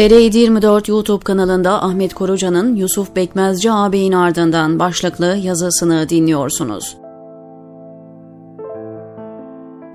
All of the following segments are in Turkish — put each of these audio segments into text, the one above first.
TR24 YouTube kanalında Ahmet Koruca'nın Yusuf Bekmezci ağabeyin ardından başlıklı yazısını dinliyorsunuz.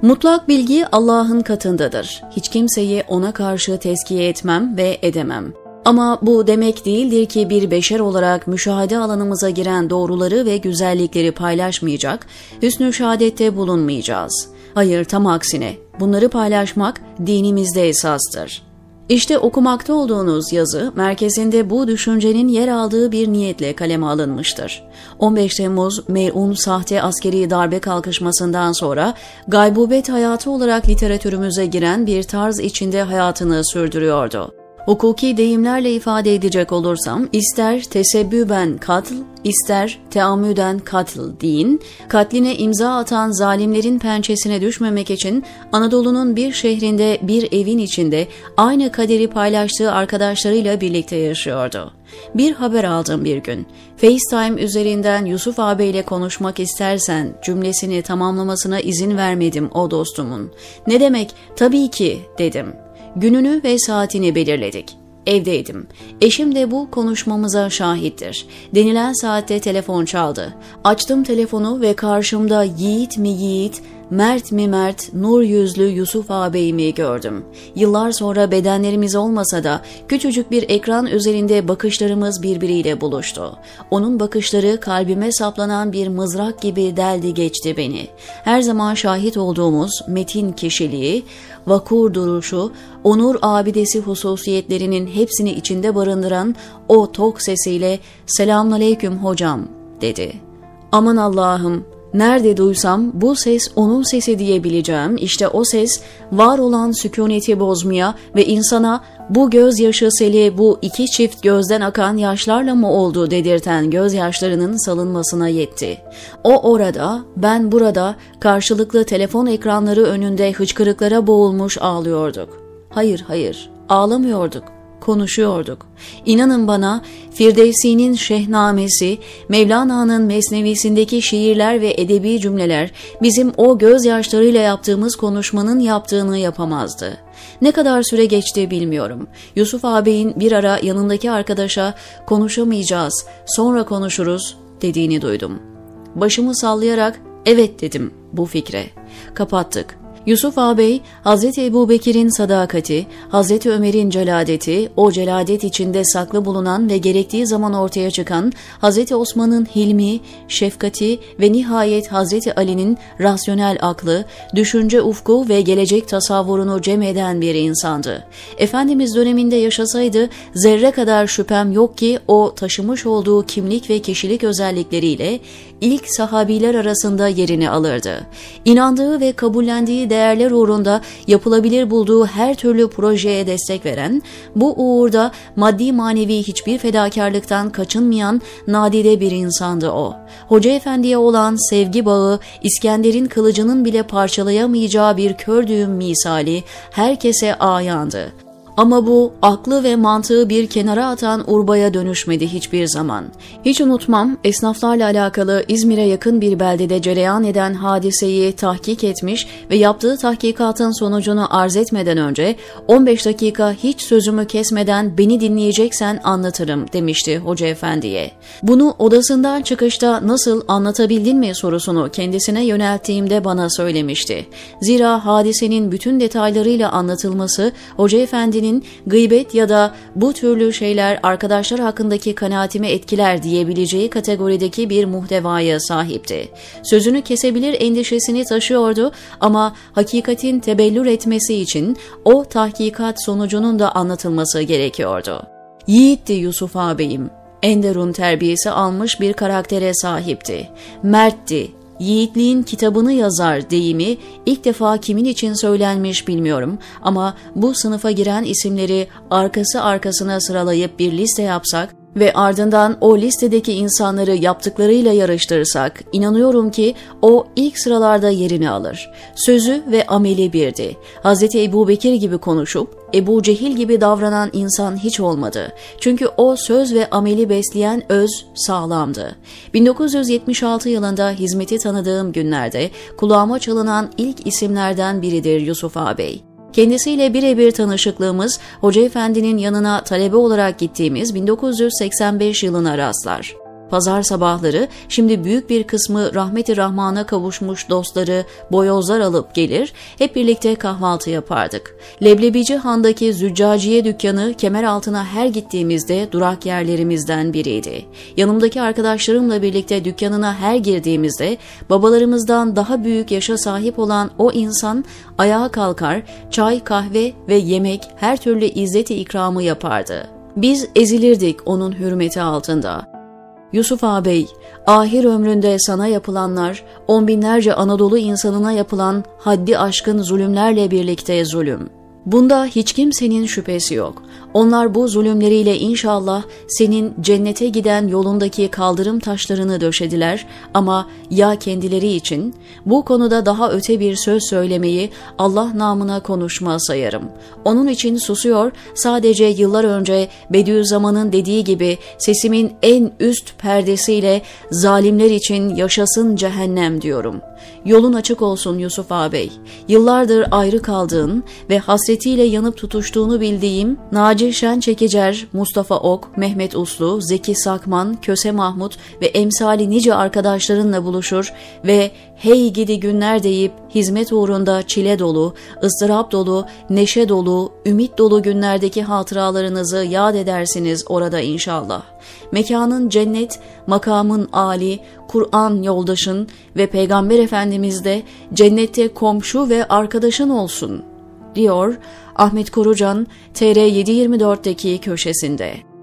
Mutlak bilgi Allah'ın katındadır. Hiç kimseyi ona karşı tezkiye etmem ve edemem. Ama bu demek değildir ki bir beşer olarak müşahede alanımıza giren doğruları ve güzellikleri paylaşmayacak, hüsnü şehadette bulunmayacağız. Hayır tam aksine bunları paylaşmak dinimizde esastır. İşte okumakta olduğunuz yazı merkezinde bu düşüncenin yer aldığı bir niyetle kaleme alınmıştır. 15 Temmuz melun sahte askeri darbe kalkışmasından sonra gaybubet hayatı olarak literatürümüze giren bir tarz içinde hayatını sürdürüyordu. Hukuki deyimlerle ifade edecek olursam ister tesebbüben katl, ister teamüden katl deyin, katline imza atan zalimlerin pençesine düşmemek için Anadolu'nun bir şehrinde bir evin içinde aynı kaderi paylaştığı arkadaşlarıyla birlikte yaşıyordu. Bir haber aldım bir gün. FaceTime üzerinden Yusuf ağabeyle konuşmak istersen cümlesini tamamlamasına izin vermedim o dostumun. Ne demek tabii ki dedim. Gününü ve saatini belirledik. Evdeydim. Eşim de bu konuşmamıza şahittir. Denilen saatte telefon çaldı. Açtım telefonu ve karşımda yiğit mi yiğit, mert mi mert, nur yüzlü Yusuf ağabeyimi gördüm. Yıllar sonra bedenlerimiz olmasa da küçücük bir ekran üzerinde bakışlarımız birbiriyle buluştu. Onun bakışları kalbime saplanan bir mızrak gibi deldi geçti beni. Her zaman şahit olduğumuz metin kişiliği, vakur duruşu, onur abidesi hususiyetlerinin hepsini içinde barındıran o tok sesiyle ''Selamünaleyküm hocam'' dedi. Aman Allah'ım Nerede duysam bu ses onun sesi diyebileceğim işte o ses var olan sükuneti bozmaya ve insana bu gözyaşı seli bu iki çift gözden akan yaşlarla mı oldu dedirten gözyaşlarının salınmasına yetti. O orada, ben burada karşılıklı telefon ekranları önünde hıçkırıklara boğulmuş ağlıyorduk. Hayır hayır ağlamıyorduk konuşuyorduk. İnanın bana Firdevsi'nin Şehnamesi, Mevlana'nın Mesnevisindeki şiirler ve edebi cümleler bizim o gözyaşlarıyla yaptığımız konuşmanın yaptığını yapamazdı. Ne kadar süre geçti bilmiyorum. Yusuf ağabeyin bir ara yanındaki arkadaşa konuşamayacağız, sonra konuşuruz dediğini duydum. Başımı sallayarak evet dedim bu fikre. Kapattık. Yusuf ağabey, Hz. Ebu Bekir'in sadakati, Hz. Ömer'in celadeti, o celadet içinde saklı bulunan ve gerektiği zaman ortaya çıkan Hz. Osman'ın hilmi, şefkati ve nihayet Hz. Ali'nin rasyonel aklı, düşünce ufku ve gelecek tasavvurunu cem eden bir insandı. Efendimiz döneminde yaşasaydı zerre kadar şüphem yok ki o taşımış olduğu kimlik ve kişilik özellikleriyle ilk sahabiler arasında yerini alırdı. İnandığı ve kabullendiği değerler uğrunda yapılabilir bulduğu her türlü projeye destek veren, bu uğurda maddi manevi hiçbir fedakarlıktan kaçınmayan nadide bir insandı o. Hoca Efendi'ye olan sevgi bağı İskender'in kılıcının bile parçalayamayacağı bir kör düğüm misali herkese ayandı. Ama bu aklı ve mantığı bir kenara atan urbaya dönüşmedi hiçbir zaman. Hiç unutmam esnaflarla alakalı İzmir'e yakın bir beldede cereyan eden hadiseyi tahkik etmiş ve yaptığı tahkikatın sonucunu arz etmeden önce 15 dakika hiç sözümü kesmeden beni dinleyeceksen anlatırım demişti Hoca Efendi'ye. Bunu odasından çıkışta nasıl anlatabildin mi sorusunu kendisine yönelttiğimde bana söylemişti. Zira hadisenin bütün detaylarıyla anlatılması Hoca Efendi'nin Efendi'nin gıybet ya da bu türlü şeyler arkadaşlar hakkındaki kanaatimi etkiler diyebileceği kategorideki bir muhtevaya sahipti. Sözünü kesebilir endişesini taşıyordu ama hakikatin tebellür etmesi için o tahkikat sonucunun da anlatılması gerekiyordu. Yiğitti Yusuf ağabeyim. Enderun terbiyesi almış bir karaktere sahipti. Mertti, Yiğitliğin kitabını yazar deyimi ilk defa kimin için söylenmiş bilmiyorum ama bu sınıfa giren isimleri arkası arkasına sıralayıp bir liste yapsak ve ardından o listedeki insanları yaptıklarıyla yarıştırırsak inanıyorum ki o ilk sıralarda yerini alır. Sözü ve ameli birdi. Hz. Ebu Bekir gibi konuşup Ebu Cehil gibi davranan insan hiç olmadı. Çünkü o söz ve ameli besleyen öz sağlamdı. 1976 yılında hizmeti tanıdığım günlerde kulağıma çalınan ilk isimlerden biridir Yusuf ağabey. Kendisiyle birebir tanışıklığımız Hoca Efendi'nin yanına talebe olarak gittiğimiz 1985 yılına rastlar. Pazar sabahları şimdi büyük bir kısmı rahmeti rahmana kavuşmuş dostları boyozlar alıp gelir, hep birlikte kahvaltı yapardık. Leblebici Han'daki züccaciye dükkanı kemer altına her gittiğimizde durak yerlerimizden biriydi. Yanımdaki arkadaşlarımla birlikte dükkanına her girdiğimizde babalarımızdan daha büyük yaşa sahip olan o insan ayağa kalkar, çay, kahve ve yemek her türlü izzeti ikramı yapardı. Biz ezilirdik onun hürmeti altında. Yusuf ağabey, ahir ömründe sana yapılanlar, on binlerce Anadolu insanına yapılan haddi aşkın zulümlerle birlikte zulüm. Bunda hiç kimsenin şüphesi yok. Onlar bu zulümleriyle inşallah senin cennete giden yolundaki kaldırım taşlarını döşediler ama ya kendileri için bu konuda daha öte bir söz söylemeyi Allah namına konuşma sayarım. Onun için susuyor sadece yıllar önce Bediüzzaman'ın dediği gibi sesimin en üst perdesiyle zalimler için yaşasın cehennem diyorum. Yolun açık olsun Yusuf ağabey. Yıllardır ayrı kaldığın ve hasretiyle yanıp tutuştuğunu bildiğim Naci Şen Çekicer, Mustafa Ok, Mehmet Uslu, Zeki Sakman, Köse Mahmut ve emsali nice arkadaşlarınla buluşur ve hey gidi günler deyip hizmet uğrunda çile dolu, ıstırap dolu, neşe dolu, ümit dolu günlerdeki hatıralarınızı yad edersiniz orada inşallah. Mekanın cennet, makamın âli, Kur'an yoldaşın ve Peygamber Efendimiz de cennette komşu ve arkadaşın olsun, diyor Ahmet Korucan TR724'deki köşesinde.